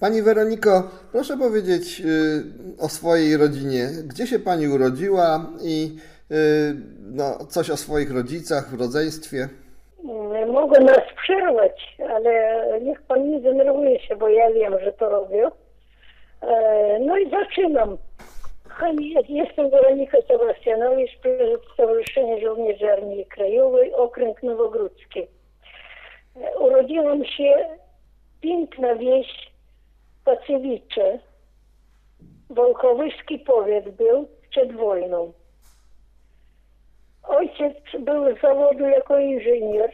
Pani Weroniko, proszę powiedzieć y, o swojej rodzinie. Gdzie się Pani urodziła i y, no, coś o swoich rodzicach w rodzeństwie? Mm, Mogę nas przerwać, ale niech pan nie denerwuje się, bo ja wiem, że to robię. E, No i zaczynam. Jestem Weronika Sebastianowicz, prezes Stowarzyszenia Żołnierzy Armii Krajowej, okręg Nowogródzki. E, Urodziłam się, piękna wieś Pacywicze. Wolkowyski powiat był przed wojną. Ojciec był z zawodu jako inżynier.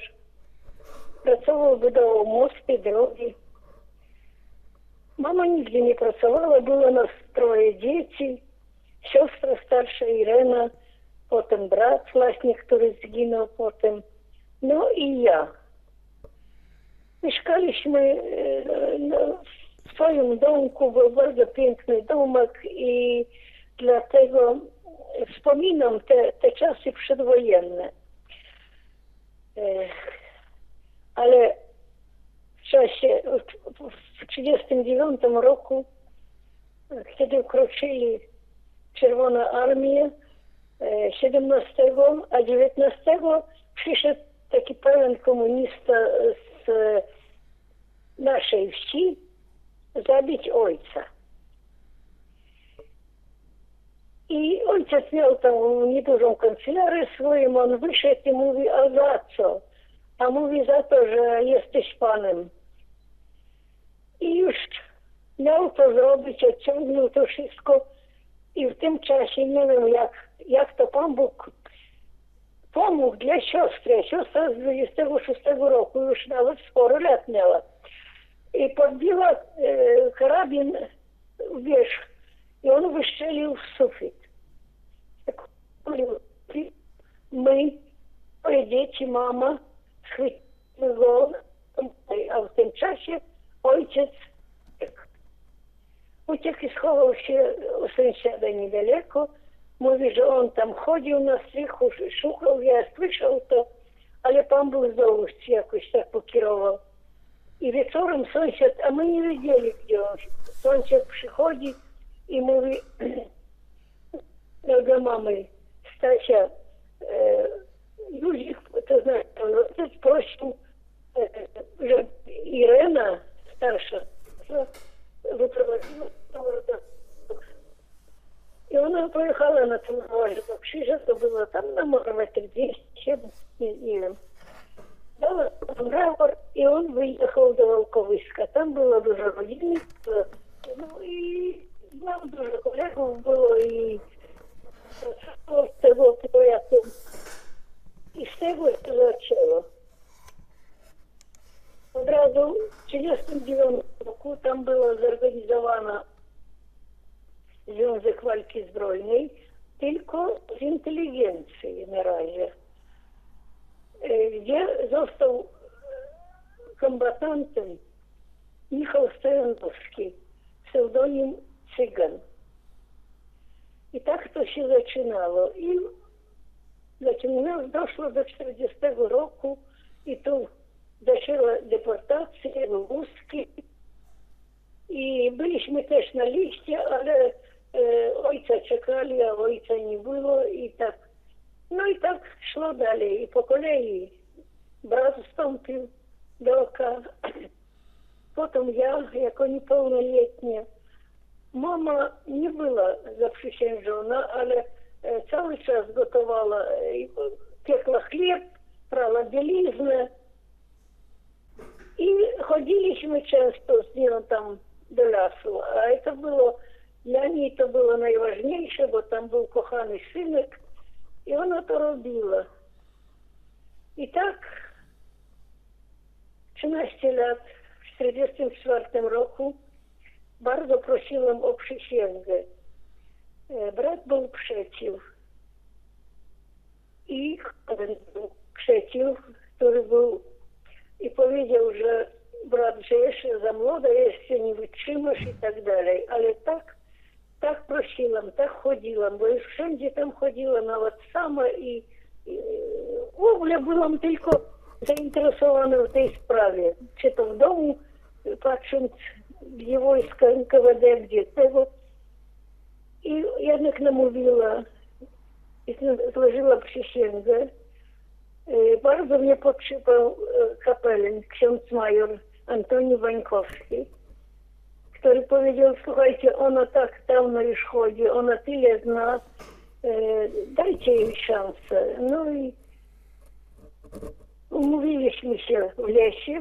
Pracował, budował mosty, drogi. Mama nigdy nie pracowała, było nas troje dzieci. Siostra starsza Irena, potem brat właśnie, który zginął potem. No i ja. Mieszkaliśmy e, no, w swoim domku, był bardzo piękny domek i dlatego wspominam te, te czasy przedwojenne. Ale w czasie, w 1939 roku, kiedy ukroczyli Czerwona Armia, e, 17, a 19 przyszedł taki pełen komunista z naszej wsi zabić ojca. I ojciec miał tam niedużą kancelarię swoją, on wyszedł i mówi, a za co? A mówi za to, że jesteś panem. I już miał to zrobić, odciągnął to wszystko i w tym czasie, nie wiem jak, jak to Pan Bóg pomógł dla siostry. Siostra z 26 roku już nawet sporo lat miała. I podbiła e, karabin w wierzch i on wystrzelił w sufit. Tak, My, dzieci, mama, schwyciły go, a w tym czasie ojciec uciekł i schował się u sąsiada niedaleko. Mówi, że on tam chodził na strychu, szukał, ja słyszał to, ale Pan Bóg znowu jakoś tak pokierował. И вечором сончик, а мы не видели, где он. Сончик приходит, и мы много мамы Стася, э, Юзик, ты знаешь, он отец просил, э, Ирена, старша, выпроводила и она поехала на Тамарвале. Вообще, это было там на Марве 30, 70, не знаю дала договор, и он выехал до Волковыска. Там было дуже будівництво. Ну и нам дуже колегов було і це було проєктом. І все начало, сразу в 1990 року там було зорганізовано Зюнзик Вальки Збройний, тільки з інтелігенції наразі. Gdzie został kombatantem Michał Stojanowski, pseudonim Cygan. I tak to się zaczynało. I zaczynało, doszło do 40 roku i tu zaczęła deportacja, wózki. I byliśmy też na liście, ale e, ojca czekali, a ojca nie było i tak. Ну и так шло далее и по колеи. брат вступив до ока. Потом я, як неповнолітня. Мама не була запрещена, але э, целый час готувала, э, пекла хлеб, прала білізне. И ходили мы часто с нею там до лісу. А это было, для неї это было наиважнейшее, вот там был коханий сынок. I ona to robiła. I tak 13 lat, w 1944 roku bardzo prosiłam o przysięgę. E, Brat był przeciw. I ten przeciw, który był i powiedział, że brat, że jeszcze za młoda jeszcze nie wytrzymasz i tak dalej. Ale tak, tak prosiłam, tak chodziłam, bo już wszędzie tam chodziłam, nawet sama i, i w ogóle byłam tylko zainteresowana w tej sprawie. Czy to w domu, patrząc gdzie wojska NKWD, gdzie tego. I jednak namówiła i złożyła przysięgę. E, Bardzo mnie potrzebał e, kapelin, ksiądz major Antoni Wańkowski, który powiedział, słuchajcie, ona tak dawno już chodzi, ona tyle zna, e, dajcie jej szansę. No i umówiliśmy się w lesie.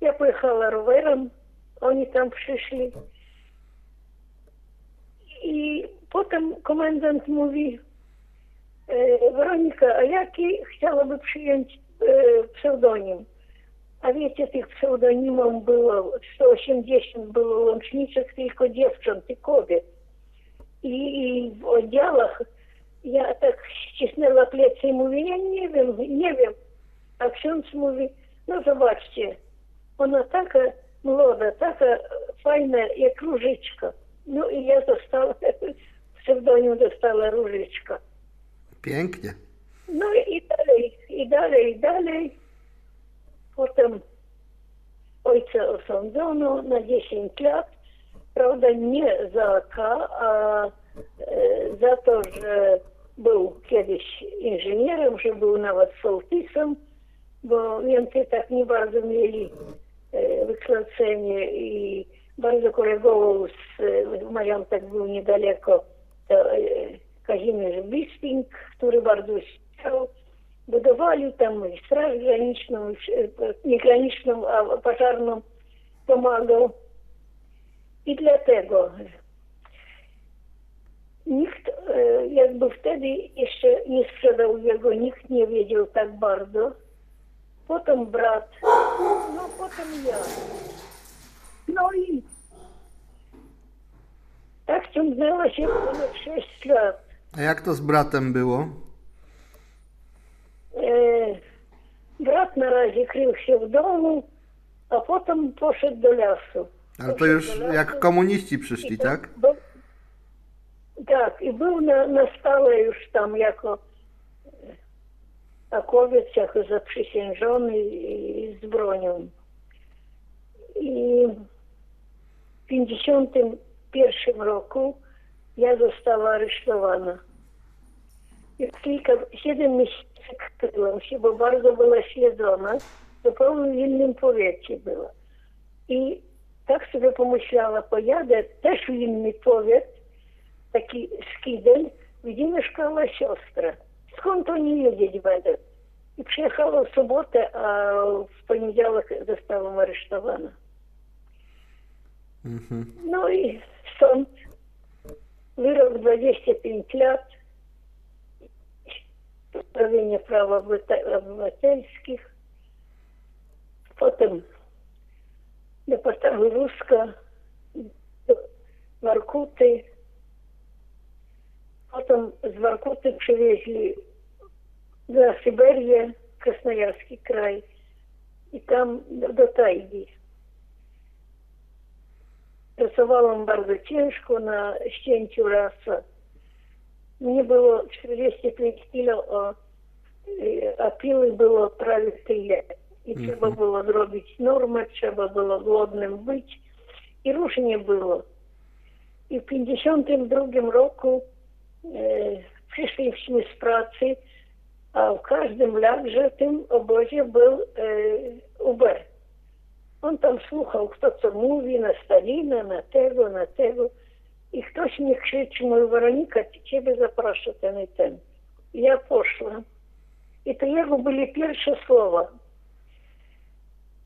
Ja pojechała rowerem, oni tam przyszli. I potem komendant mówi, e, Weronika, a jaki chciałaby przyjąć e, pseudonim? А ведь этих псевдонимом было 180 было в Ломшницах только девчонок кобе. И, и в отделах я так стеснила плечи ему, я не вим, не вим. А Ксенц муви, ну забачьте, она такая молода, такая файна як ружичка. Ну и я достала, псевдоним достала ружичка. Pięknie. Ну и далее, и далее, и далее. Potem ojca osądzono na 10 lat. Prawda, nie za AK, a e, za to, że był kiedyś inżynierem, że był nawet sołtysem, bo Niemcy tak nie bardzo mieli e, wykształcenie i bardzo kolegował z, majątek był niedaleko, to e, Kazimierz Bisping, który bardzo chciał. Budowali straż graniczną, i wsz- nie graniczną, a pożarną pomagał. I dlatego nikt e, jakby wtedy jeszcze nie sprzedał jego, nikt nie wiedział tak bardzo. Potem brat, no potem ja. No i tak ciągnęło się ponad 6 lat. A jak to z bratem było? E, brat na razie krył się w domu, a potem poszedł do lasu. Ale to już jak komuniści przyszli, i tak? był- tak, i był na, na stałe już tam jako akowiec, jako zaprzysiężony i z bronią. I w 51 roku ja została aresztowana. I kilka, siedem miesięcy kryłam się, bo bardzo była śledzona. Zupełnie w innym powiecie była. I tak sobie pomyślała, pojadę też w inny powiet, taki skidel, gdzie mieszkała siostra. Skąd oni wiedzieć będą? I przyjechała w sobotę, a w poniedziałek zostałam aresztowana. Mhm. No i sąd, wyrok 25 lat, pozbawienie praw obywatelskich, potem deportacja do Warkuty, potem z Warkuty przywieźli na Syberię, Krasnojarski kraj i tam do, do tajgi. Pracowałam bardzo ciężko na ścięciu rasa. Мне было 43 кіло, а піли було и стріляти. І треба було зробити норми, треба було голодним бути. І рушення було. І в 52 року э, е, прийшли всі з праці, а в кожному ляджатим обозі був е, э, УБР. Он там слухал кто-то мові, на Сталина на того, на того. І хтось мені кричить, мою Вероніка, ти тебе запрошувати они а тем. Я пошла. и то його были перші слова.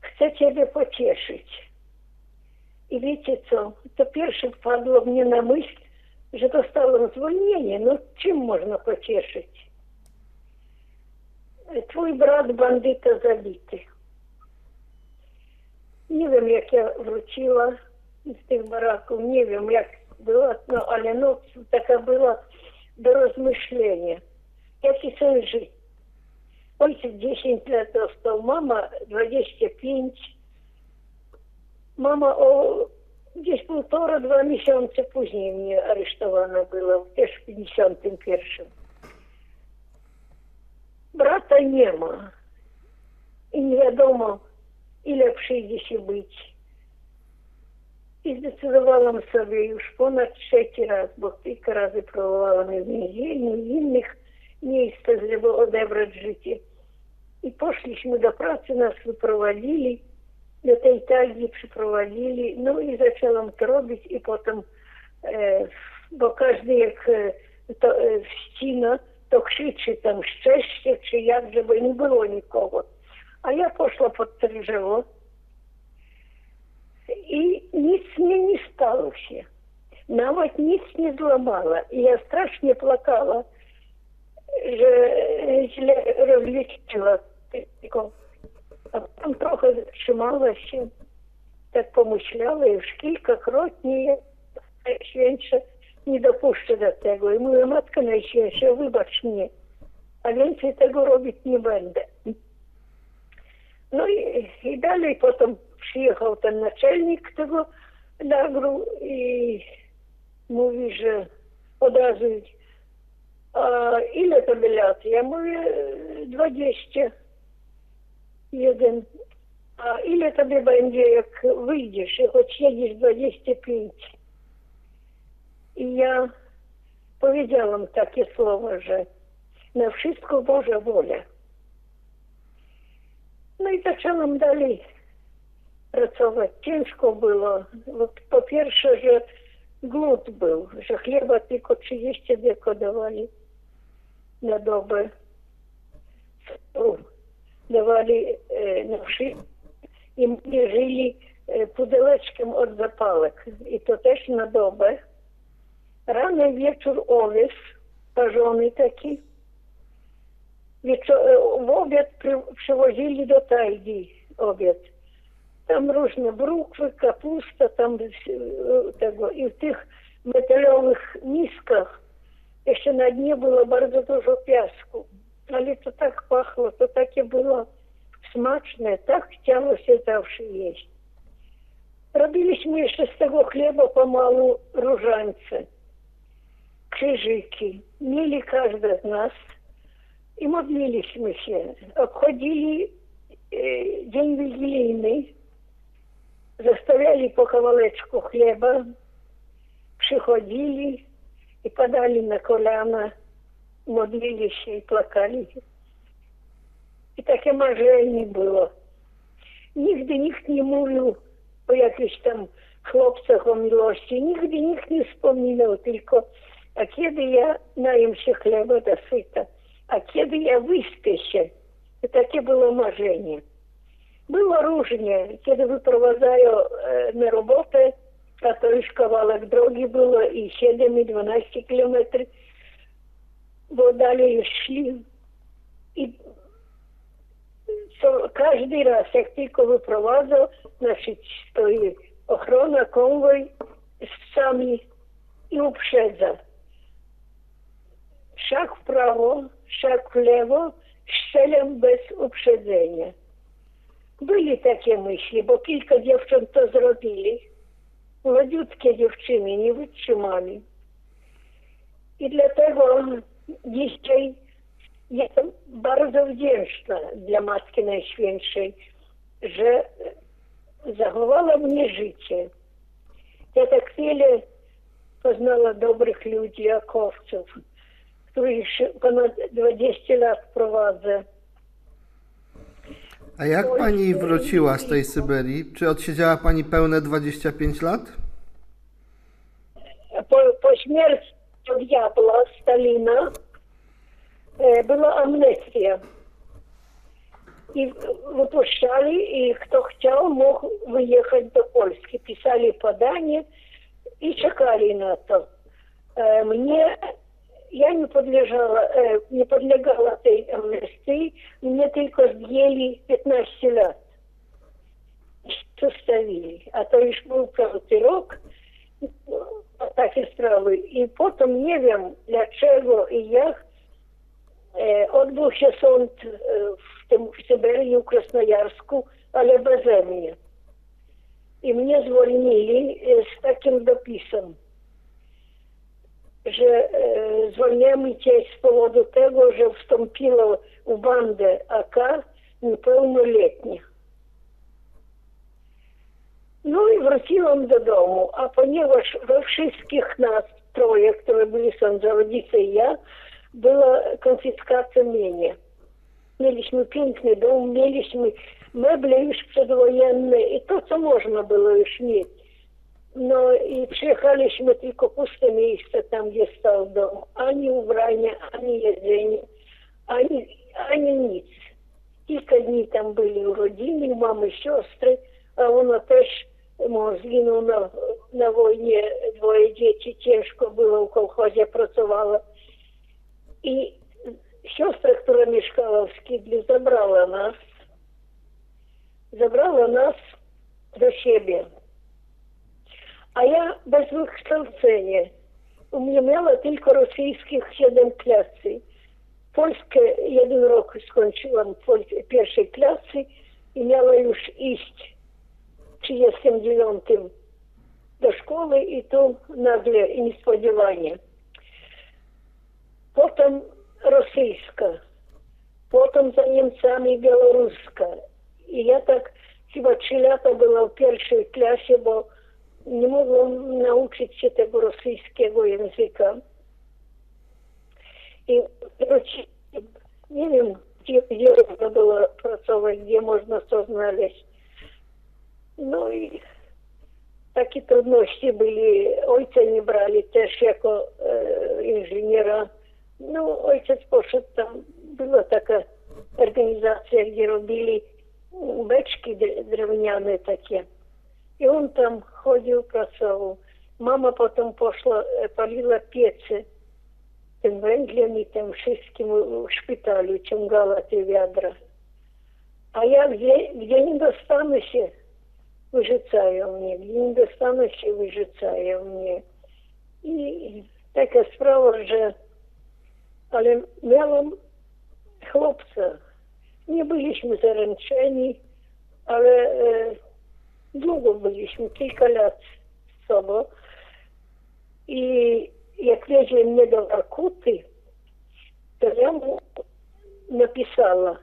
Хце тебе потешить. И видите, что это перше впадло мне на мысль, что это стало звольнення, Но ну, чем можно потешить? Твой брат бандита забитый. Не вим, як я вручила из тех бараков, не вим, як было одно, але ну, таке було до размышления. Як і сон жить. Он 10 лет стал, мама 25. Мама о, десь полтора-два месяца пізніше мне арештована була, теж в 51-му. Брата нема. І невідомо, і здесь и быть. I zdecydowałam sobie już ponad trzeci raz, bo kilka razy próbowałam w więzieniu, w innych miejscach, żeby odebrać życie. I poszliśmy do pracy, nas wyprowadzili, do tej tagi przyprowadzili, no i zaczęłam to robić i potem, e, bo każdy jak e, to e, ścina, to krzyczy tam szczęście, czy jak, żeby nie było nikogo. A ja poszła pod drzewo и ніц мне не сталося. Навіть ніц не зламала. Я страшно плакала, що э, розлічила. А потім трохи зачималася, так помышляла и в шкільках ротні менше не допущу до цього. и моя матка найчинше, вибач мені, а він цього робити не буде. Ну и і далі потім przyjechał ten naczelnik tego lagru i mówi, że od razu a ile to by lat? Ja mówię 21. A ile tobie będzie, jak wyjdziesz, choć jedziesz 25? I ja powiedziałam takie słowa, że na wszystko Boża wola. No i zaczęłam dalej pracować. Ciężko było. Po pierwsze, że głód był, że chleba tylko 30 deko dawali na dobę. Dawali e, na wszystko i mnie żyli e, pudełeczkiem od zapałek. I to też na dobę. Rano wieczór owiec, parzony taki. Wieczor, w obiad przy, przywozili do tajgi obiad. там рожна брукви, капуста, там того. І в тих металевих мисках, ще на дні було дуже дуже п'яску. Але то так пахло, то так і було смачно, так хотілося завжди їсти. Робились мы еще с того хлеба помалу ружанцы, крыжики. Мели каждый из нас. И молились мы все. Обходили э, день юбилейный заставляли по ковалечку хлеба, приходили и подали на коляна, молились и плакали. И так таке не было. Нигде них не мовив о якихось там хлопцях о милості, нігде ніхто не вспоминав, только. а кеди я наїмся хлеба досыта, а кеди я виспіся. І таке было маження. Было оружие, когда выпровозаю э, на работу, который шковалок дороги было, и 7, и 12 километров. Вот далее шли. И то, каждый раз, як тільки випровазив, значить, стоїть охорона, конвой з псами і обшедзав. Шаг вправо, шаг влево, щелем без обшedzenia. Byli takie myśli, bo kilka dziewcząt to zrobili. Młodziutkie dziewczyny nie wytrzymali. I dlatego dzisiaj jestem bardzo wdzięczna dla Matki Najświętszej, że zachowała mnie życie. Ja tak wiele poznała dobrych ludzi, akowców, których już ponad 20 lat prowadzę. A jak pani wróciła z tej Syberii? Czy odsiedziała pani pełne 25 lat? Po, po śmierci diabła Stalina e, była amnestia. I wypuszczali, i kto chciał, mógł wyjechać do Polski. Pisali podanie i czekali na to. E, mnie ja e, nie podlegała tej amnestii, mnie tylko zdjęli 15 lat. Zostawili. A to już był piąty rok, takie sprawy. I potem nie wiem dlaczego i jak e, odbył się sąd e, w tym w w Krasnojarsku, ale beze mnie. I mnie zwolnili z takim dopisem że e, zwolniamy cię z powodu tego, że wstąpiła w bandę AK niepełnoletnia. No i wróciłam do domu, a ponieważ we wszystkich nas troje, które byli sądzone, rodzice i ja, była konfiskacja mienia. Mieliśmy piękny dom, mieliśmy meble już przedwojenne i to, co można było już mieć. No i przyjechaliśmy tylko puste miejsce tam, gdzie stał dom. Ani ubrania, ani jedzenie, ani, ani nic. Kilka dni tam byli urodziny, mamy siostry, a ona też mąż zginął na, na wojnie, dwoje dzieci, ciężko było w kołchozie, pracowała. I siostra, która mieszkała w Skidli, zabrała nas, zabrała nas do siebie. A ja bez wykształcenia. U mnie miała tylko rosyjskich siedem klasy. Polskę jeden rok skończyłam w pierwszej klasy i miała już iść w 39 do szkoły i tu nagle niespodziewanie. Potem rosyjska, potem za Niemcami białoruska. I ja tak chyba trzy lata była w pierwszej klasie, bo nie mogłam nauczyć się tego rosyjskiego języka. I nie wiem, gdzie, gdzie można było pracować, gdzie można to znaleźć. No i takie trudności byli. Ojca nie brali też jako e, inżyniera. No ojciec poszedł tam, była taka organizacja, gdzie robili beczki drewniane takie. I on tam chodził, pracował. Mama potem poszła, e, paliła piecy tym węglem i tym wszystkim w szpitalu ciągała te wiadra. A ja gdzie, gdzie nie dostanę się, wyrzucają mnie. Gdzie nie dostanę się, wyrzucają mnie. I taka sprawa, że ale miałam chłopca. Nie byliśmy zaręczeni, ale e, długo byliśmy, kilka lat z sobą. I jak wiezie mnie do Warkuty, to ja mu napisała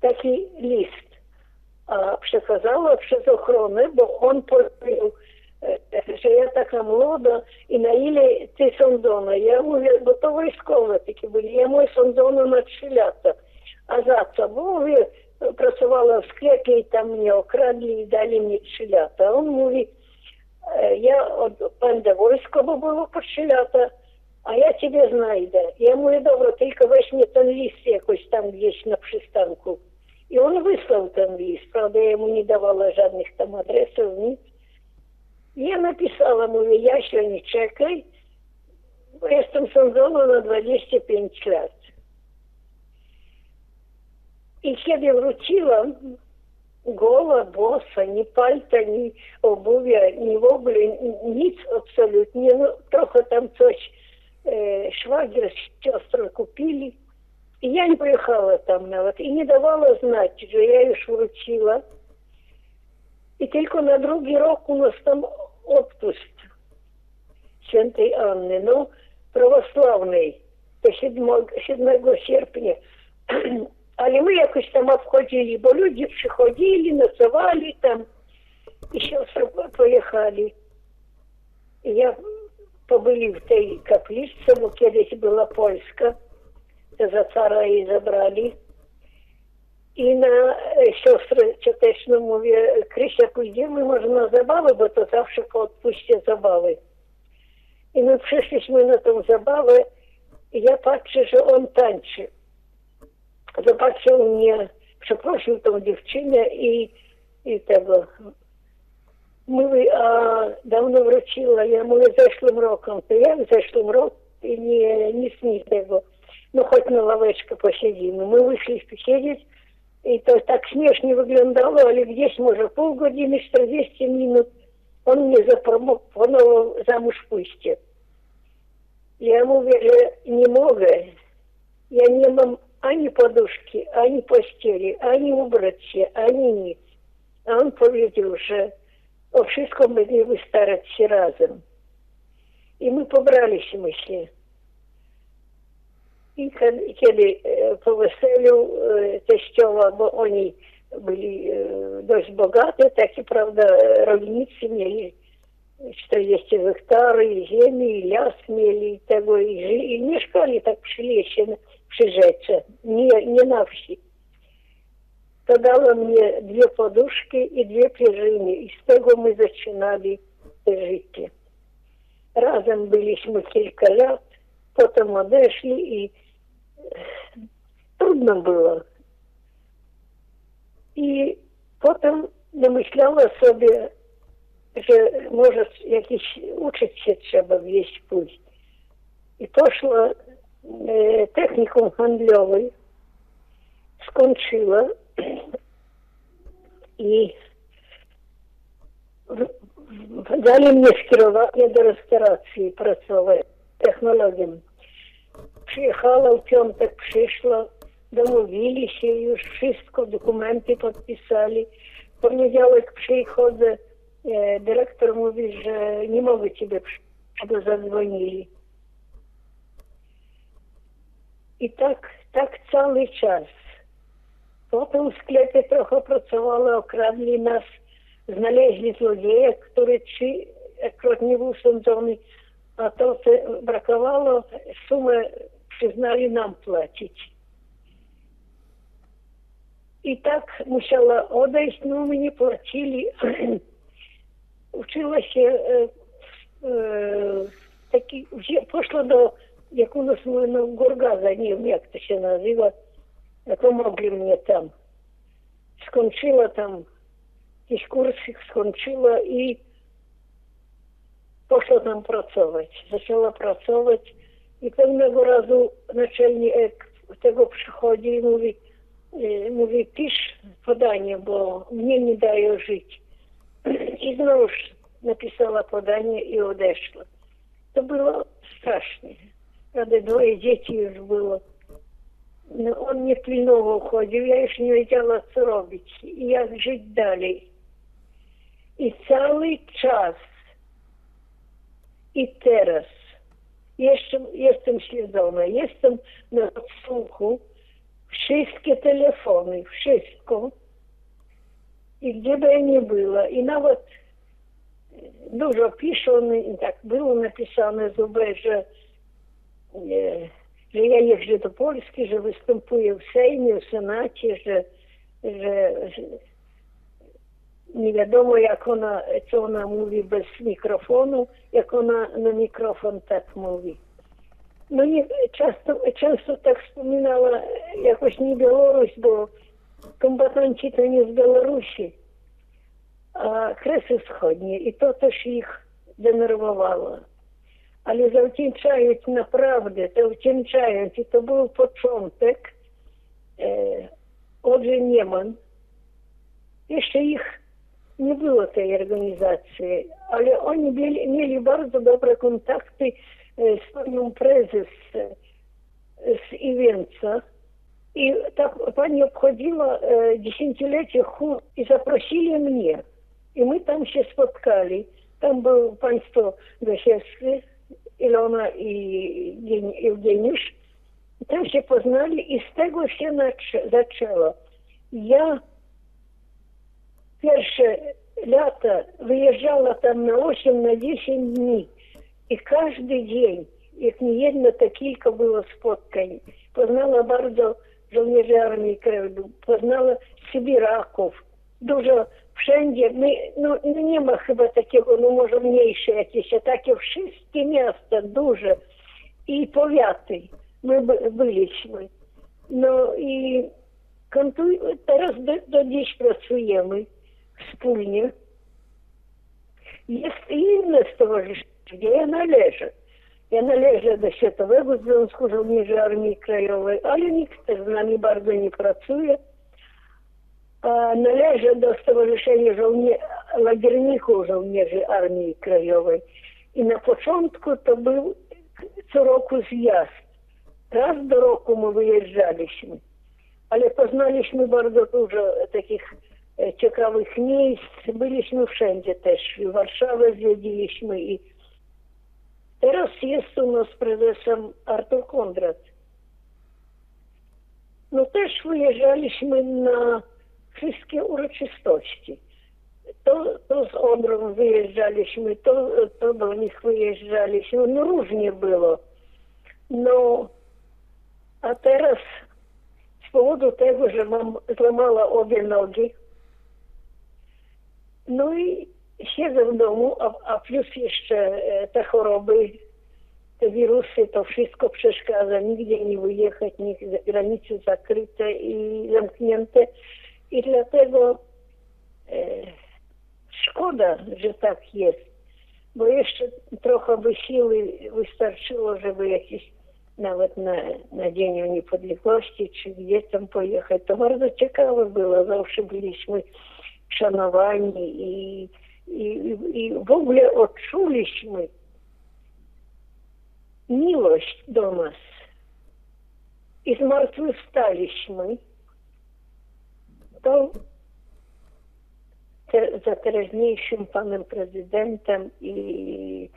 taki list, a przekazała przez ochronę, bo on powiedział, e, że ja taka młoda i na ile ty sądzona. Ja mówię, bo to wojskowe takie byli, ja mówię sądzona na trzy lata. A za co? Bo mówię, працювала в склепі, и там мне украли и дали мне пшелята. А він мовить, э, я от панда войського було пшелята, а я тебе знаю, да. Я ему говорю, добре, тільки візьми там ліс якось там есть на пристанку. И он вислав там ліс, правда, я ему не давала жадных там адресів, ні. Я написала, мовляв, я еще не чекай, я там санзала на 25 лет. И я вручила гола, боса, ні пальта, ні обув'я, ни вобли, ниц абсолютно. Ну, трохи там щось е, э, швагер с сестрой купили. И я не приехала там на вот, и не давала знать, что я ее вручила. И только на другий рок у нас там отпуск Святой Анны, ну, православный, по 7, 7 серпня. Але мы якось там обходили, бо люди приходили, ночували там, еще поехали. Я побыли в той каплице, вот здесь была Польска, за цара и забрали. И на сестры чатечно ну, мові, Крися, мы можем на забавы, бо то завжди по отпусті забави. І ми прийшли ми на там забави, і я бачу, що он танчить zobaczył mnie, przeprosił tą dziewczynę i, i tego. Mówi, a dawno wróciła. Ja mówię, zeszłym rokiem. To jak zeszłym roku? I nie, nic nie tego. No choć na ławeczkę posiedzimy. My wyszliśmy siedzieć i to tak śmiesznie wyglądało, ale gdzieś może pół godziny, 40 minut on mnie zaproponował zamуж pójście. Ja mówię, że nie mogę. Ja nie mam ani poduszki, ani posteli, ani ubrać się, ani nic. A on powiedział, że o wszystko będziemy starać się razem. I my pobraliśmy się. I kiedy po weselu teściowa, bo oni byli e, dość bogate, takie, prawda, rolnicy mieli 40 hektarów ziemi, i las mieli tego i, żyli, i mieszkali tak przy lesie, общежития, не, не навхи. Подала мне две подушки и две пружины, и с того мы начинали жить. Разом были мы несколько лет, потом одошли, и э, трудно было. И потом намышляла себе, что может якісь учиться чтобы весь путь. И пошла e, technikum handlowej, skończyła i dali mnie skierowanie do restauracji pracować technologiem. Przyjechała w piątek, przyszła, domówili się już wszystko, dokumenty podpisali. W poniedziałek przychodzę, e, dyrektor mówi, że nie mogę ciebie bo zadzwonili. І так так цілий час. Потім в склепі трохи працювали, окрадли нас, знали злодія, які кротні вусом доми, а то це бракувало, суми признали нам платити. І так мусила одійти, ну мені платили. Училася, е, е, такі, вже пішла до jak u nas mówią, no, Gorgaza, nie wiem jak to się nazywa, pomogli mnie tam. Skończyła tam jakiś kursy, skończyła i poszła tam pracować. Zaczęła pracować i pewnego razu naczelnik tego przychodzi i mówi, y, mówi pisz podanie, bo mnie nie dają żyć. I znowuż napisała podanie i odeszła. To było strasznie. Prawda, dwoje dzieci już było. No, on mnie pilnował, chodził, ja już nie wiedziała, co robić i jak żyć dalej. I cały czas, i teraz, jeszcze jestem śledzona, jestem na odsłuchu, wszystkie telefony, wszystko. I gdzie by ja nie była, i nawet dużo piszą, i tak było napisane z że nie, że ja jeżdżę do Polski, że występuję w Sejmie, w Senacie, że, że, nie wiadomo jak ona, co ona mówi bez mikrofonu, jak ona na mikrofon tak mówi. No nie, często, często tak wspominała jakoś nie Białoruś, bo kombatanci to nie z Białorusi, a Kresy Wschodnie i to też ich denerwowało zawdzięczając naprawdę, zawdzięczając, i to był początek, e, Odrzy Nieman, jeszcze ich nie było tej organizacji, ale oni mieli, mieli bardzo dobre kontakty e, z panią prezes e, z Iwienca. I tak pani obchodziła e, dziesięciolecie chór i zaprosili mnie. I my tam się spotkali. Tam był państwo Gosiewski, Ilona i Eugeniusz. Tam się poznali i z tego się zaczęło. Ja pierwsze lata wyjeżdżała tam na 8, na 10 dni i każdy dzień, jak nie jedno, to kilka było spotkań. Poznała bardzo żołnierzy Armii Krajowej, poznała Sybiraków, dużo wszędzie, my, no, no, nie ma chyba takiego, no może mniejsze jakieś, a takie wszystkie miasta duże i powiaty my by, byliśmy. No i kontuj, teraz do, do dziś pracujemy wspólnie. Jest inne stowarzyszenie, gdzie ja należę. Ja należę do Światowego Związku Żołnierzy Armii Krajowej, ale nikt z nami bardzo nie pracuje należy do Stowarzyszenia Żołnie Lagierników Żołnierzy Armii Krajowej. I na początku to był co roku zjazd. Raz do roku my wyjeżdżaliśmy, ale poznaliśmy bardzo dużo takich e, ciekawych miejsc. Byliśmy wszędzie też. Warszawę zwiedziliśmy i teraz jest u nas prezesem Artur. No też wyjeżdżaliśmy na wszystkie uroczystości. To, to z Odrą wyjeżdżaliśmy, to, to do nich wyjeżdżaliśmy, no różnie było. No, a teraz z powodu tego, że mam złamała obie nogi, no i siedzę w domu, a, a plus jeszcze e, te choroby, te wirusy, to wszystko przeszkadza. Nigdzie nie wyjechać, niech granice zakryte i zamknięte. I dlatego e, szkoda, że tak jest, bo jeszcze trochę by siły wystarczyło, żeby jakieś nawet na, na Dzień Niepodległości, czy gdzie tam pojechać. To bardzo ciekawe było. Zawsze byliśmy szanowani i, i, i w ogóle odczuliśmy miłość do nas. I zmartwychwstaliśmy. To te, za teraźniejszym panem prezydentem i,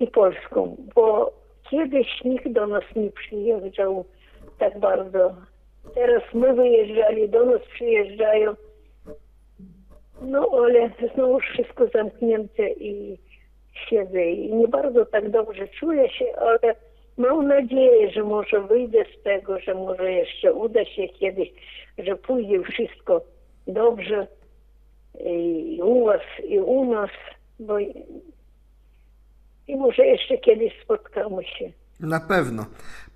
i Polską, bo kiedyś nikt do nas nie przyjeżdżał tak bardzo. Teraz my wyjeżdżali, do nas przyjeżdżają. No ale znowu wszystko zamknięte i siedzę i nie bardzo tak dobrze czuję się, ale mam nadzieję, że może wyjdę z tego, że może jeszcze uda się kiedyś, że pójdzie wszystko dobrze i u was, i u nas, bo i może jeszcze kiedyś spotkamy się. Na pewno.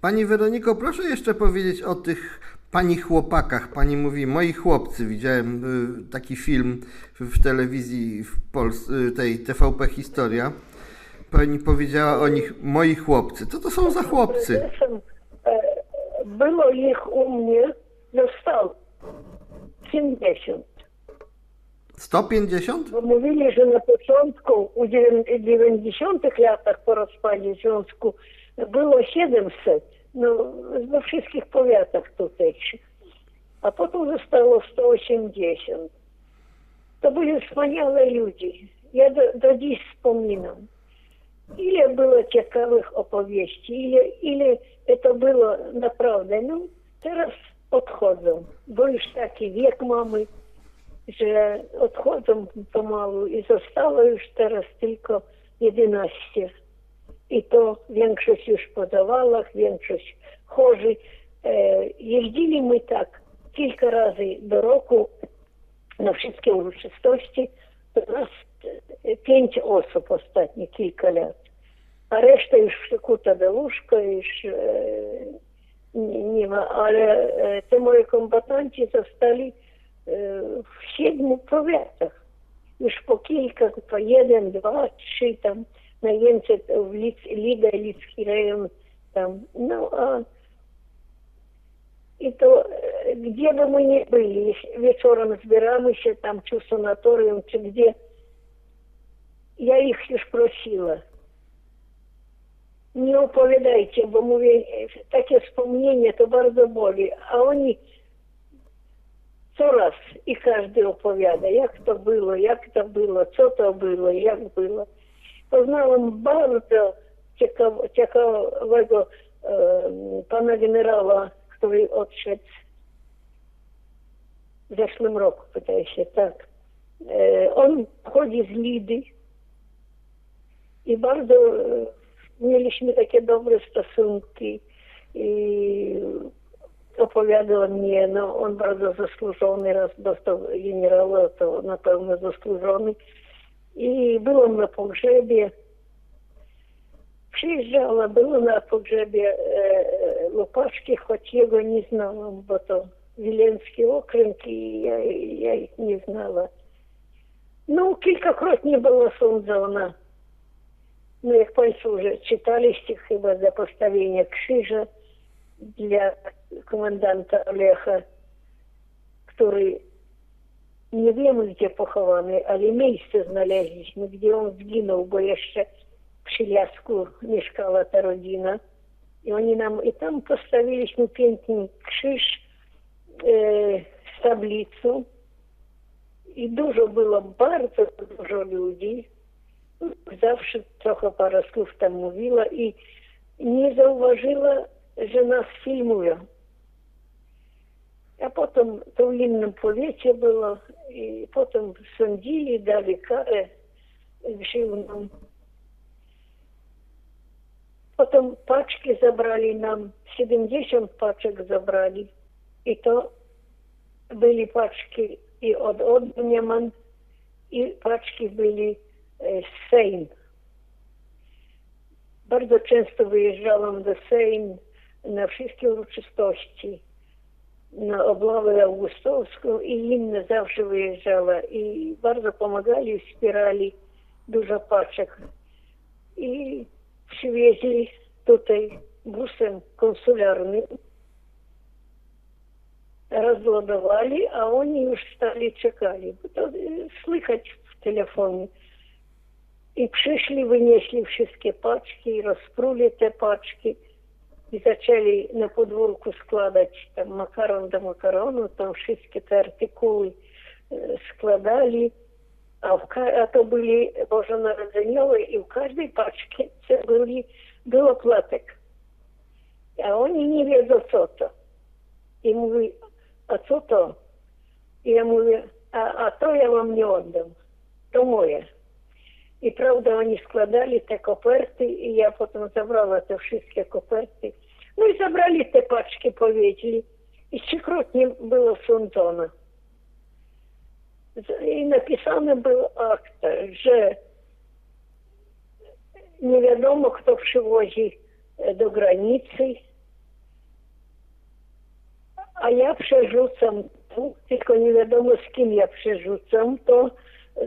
Pani Weroniko, proszę jeszcze powiedzieć o tych pani chłopakach. Pani mówi, moi chłopcy. Widziałem y, taki film w telewizji w y, tej TVP Historia. Pani powiedziała o nich, moi chłopcy. Co to są za chłopcy? E, było ich u mnie, zostało 50. 150? Bo mówili, że na początku, u 90 latach po rozpadzie związku było 700, no we wszystkich powiatach tutejszych. A potem zostało 180. To byli wspaniałe ludzie. Ja do, do dziś wspominam. Ile było ciekawych opowieści, ile, ile to było naprawdę. No teraz odchodzą, bo już taki wiek mamy, że odchodzą pomału i zostało już teraz tylko 11. I to większość już po zawałach, większość chorzy. E, my tak kilka razy do roku na wszystkie uroczystości. To nas Э, п'ять осіб останні кілька лет. А решта ж кута делушка, і ж э, е, нема. Але е, ці мої комбатанти застали е, э, в сідму поветах. І ж по кілька, по один, два, три, там, на Ємці, в Ліц, Ліда, Ліцький район, там. Ну, а и то, где бы мы ни были, вечером собираемся, там, чу санаториум, чу где, я их лишь просила, не оповідайте, бо мові таке спомнення, то дуже боли, А они сто раз и каждый оповідає, как это было, как это было, что это было, как было. Познала багато цікав, цікавого е, э, пана генерала, який отшець в прошлом року, питаюся, так. Е, он ходит з лиды bardzo e, mieliśmy takie dobre stosunki i opowiadał mnie, no on bardzo zasłużony, raz dostał generała, to na pewno zasłużony. I byłam na pogrzebie. Przyjeżdżała, była na pogrzebie e, Lopaczki, choć jego nie znałam, bo to Wileński okręg i ja, ja ich nie znała. No, kilkakrotnie była sądzona. No, jak Państwo już czytaliście chyba za postawienie krzyża dla komendanta Olecha, który nie wiemy gdzie pochowany, ale miejsce znaleźliśmy, gdzie on zginął, bo jeszcze przy Lasku mieszkała ta rodzina. I oni nam, i tam postawiliśmy piękny krzyż e, z tablicą i dużo było, bardzo dużo ludzi. Zawsze trochę parę słów tam mówiła i nie zauważyła, że nas filmują. A potem to w innym powiecie było i potem sądzili, dali karę grzywną. Potem paczki zabrali nam, 70 paczek zabrali. I to byli paczki i od Odnieman, i paczki byli Sejm. Bardzo często wyjeżdżałam do Sejm na wszystkie uroczystości, na oblawę augustowską i inne zawsze wyjeżdżała i bardzo pomagali, wspierali dużo paczek. I przywieźli tutaj busem konsularnym, rozładowali, a oni już stali czekali. To y, słychać w telefonie. I przyszli, wynieśli wszystkie paczki, rozpruli te paczki i zaczęli na podwórku składać tam makaron do makaronu, tam wszystkie te artykuły e, składali, a, w, a to byli bożonarodzeniowe i w każdej paczce byli, był opłatek. A oni nie wiedzą co to. I mówi, a co to? I ja mówię, a, a to ja wam nie oddam. To moje. I prawda, oni składali te koperty i ja potem zabrała te wszystkie koperty. No i zabrali te paczki, powiedzieli. I trzykrotnie było sądzone. I napisane był akt, że nie wiadomo, kto przywozi e, do granicy, a ja przerzucam tu, tylko nie wiadomo z kim ja przerzucam to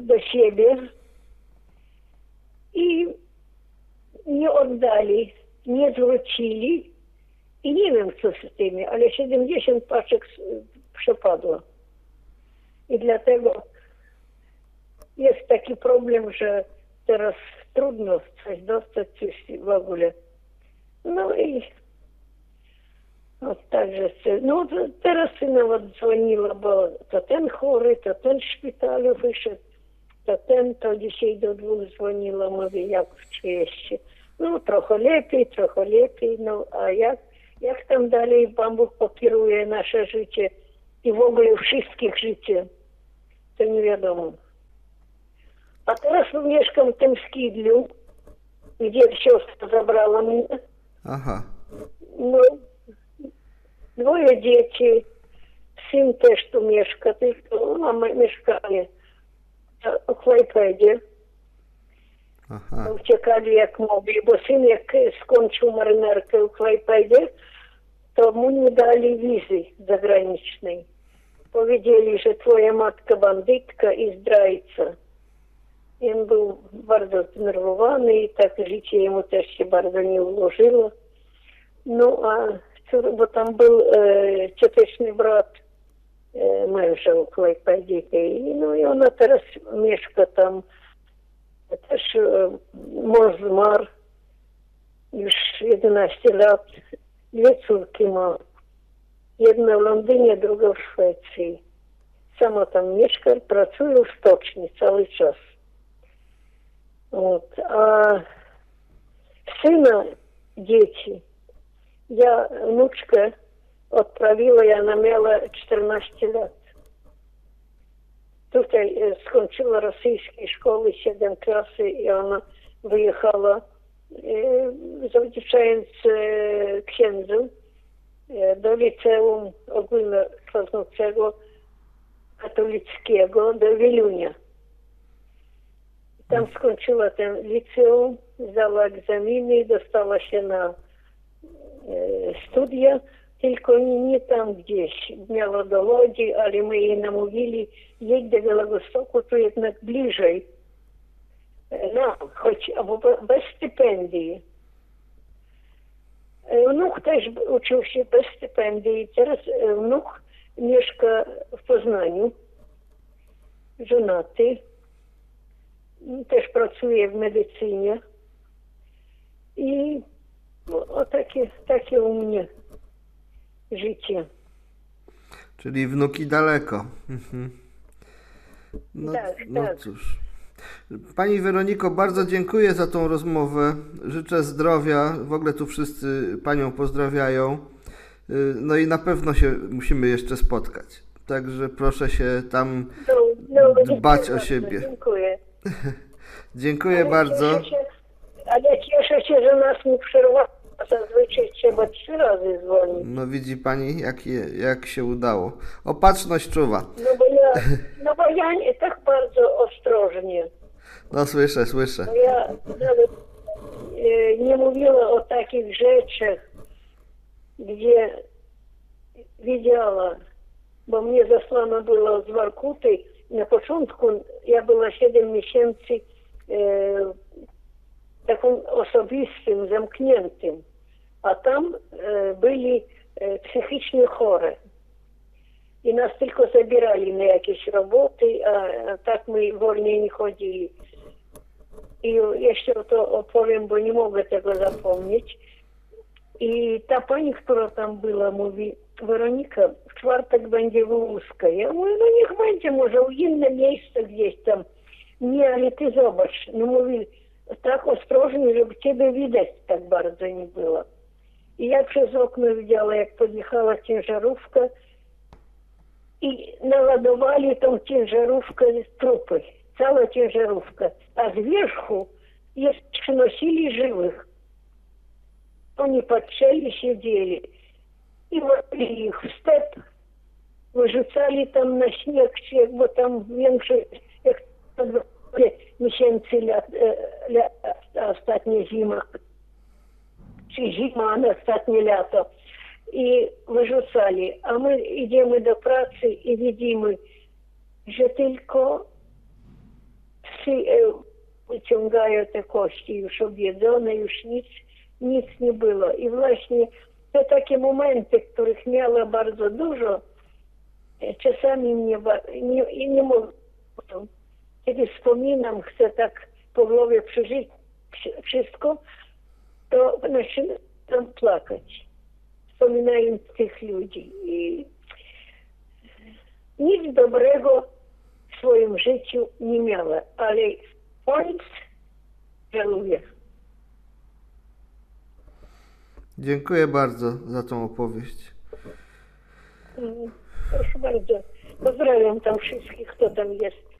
do siebie nie oddali, nie zwrócili i nie wiem, co z tymi, ale 70 paczek przepadło. I dlatego jest taki problem, że teraz trudno coś dostać, coś w ogóle. No i no, także, no teraz synowa dzwoniła, bo to ten chory, to ten w szpitalu wyszedł, to ten, to dzisiaj do dwóch dzwoniła, mówi, jak w Ну, трохи лепей, трохи лепей. Ну, а як, як там далі вам Бог покірує наше життя і ввогуле всіх життя, це невідомо. А зараз в мешкам тим скидлю, где все забрало мне. Ага. Ну, двоє дітей, син теж ту мешкати, мама мешкає а в Хлайпеді bo syn jak skończył marynarkę w Klajpedzie, to mu nie dali wizy zagranicznej. Powiedzieli, że twoja matka bandytka i zdrajca. I on był bardzo zdenerwowany i tak życie jemu też się bardzo nie ułożyło. No a cór- bo tam był e, cioteczny brat e, męża u Klejpedzie i no i ona teraz mieszka tam. E, mąż zmarł już 11 lat. Dwie córki ma. Jedna w Londynie, druga w Szwecji. Sama tam mieszka, pracuje w stoczni cały czas. Вот. А сына дети, я внучка odprawiła, ja ona miała 14 lat. Tutaj e, skończyła rosyjskiej szkoły 7 klasy i ona wyjechała, e, zawdzięczając e, księdzu do liceum ogólnokształcącego katolickiego do Wielunia. Tam skończyła ten liceum, zdała egzaminy i dostała się na studia, tylko nie, nie tam gdzieś. Miała do Łodzi, ale my jej namówili, jedź do Białegostoku, to jednak bliżej nam, choć bez stypendii. Wnuk też uczył się bez stypendii. Teraz e, wnuk mieszka w Poznaniu, żonaty też pracuję w medycynie i no, o takie, takie u mnie życie. Czyli wnuki daleko. Mhm. No, Tak, no tak. cóż. Pani Weroniko, bardzo dziękuję za tą rozmowę. Życzę zdrowia. W ogóle tu wszyscy Panią pozdrawiają. Y, No i na pewno się musimy jeszcze spotkać. Także proszę się tam No, no, dbać o siebie. Dziękuję. Dziękuję Ale bardzo. Cieszę się, ale cieszę się, że nas nie przerwało. Zazwyczaj trzeba trzy razy dzwonić. No widzi pani, jak, je, jak się udało. Opatrzność czuwa. No bo ja, no bo ja nie tak bardzo ostrożnie. No słyszę, słyszę. Bo ja nawet e, nie mówiła o takich rzeczach, gdzie widziała, bo mnie zasłano było z Warkuty. Na początku ja była 7 miesięcy e, takim osobistym, zamkniętym, а там э, были э, психічні хори. И нас только забирали на какие-то работы, а, а так мы вольні не ходили. И я ще то оповім, бо не мог этого запомнить. И та пані, которая там была, мови, Вероника, в чварток банде вузка. Я говорю, ну не хвайте, може, уїм на місце десь там. Не, а ты зобач. Ну, мови, так осторожно, чтобы тебе видать так bardzo не было. И я через окна видела, как під'їхала тінжаровка, и наладували там тінжаровка трупи, целая тінжаровка. А сверху є носили живых, Они под подшели, сидели. И вали их в степ, выжицали там на снег как бы там меньше как ля, э, ля, остатняя зима I wyrzucali. A my idziemy do pracy i widzimy, że tylko psy e, wyciągają te kości już objedzone, już nic, nic nie było. I właśnie te takie momenty, których miała bardzo dużo, e, czasami nie, i nie mogę. Kiedy wspominam, chcę tak po głowie przeżyć wszy- wszystko, to zaczynam płakać, wspominając tych ludzi. I nic dobrego w swoim życiu nie miała, ale koniec żaluję. Dziękuję bardzo za tą opowieść. Mm, Proszę bardzo. Pozdrawiam tam wszystkich, kto tam jest.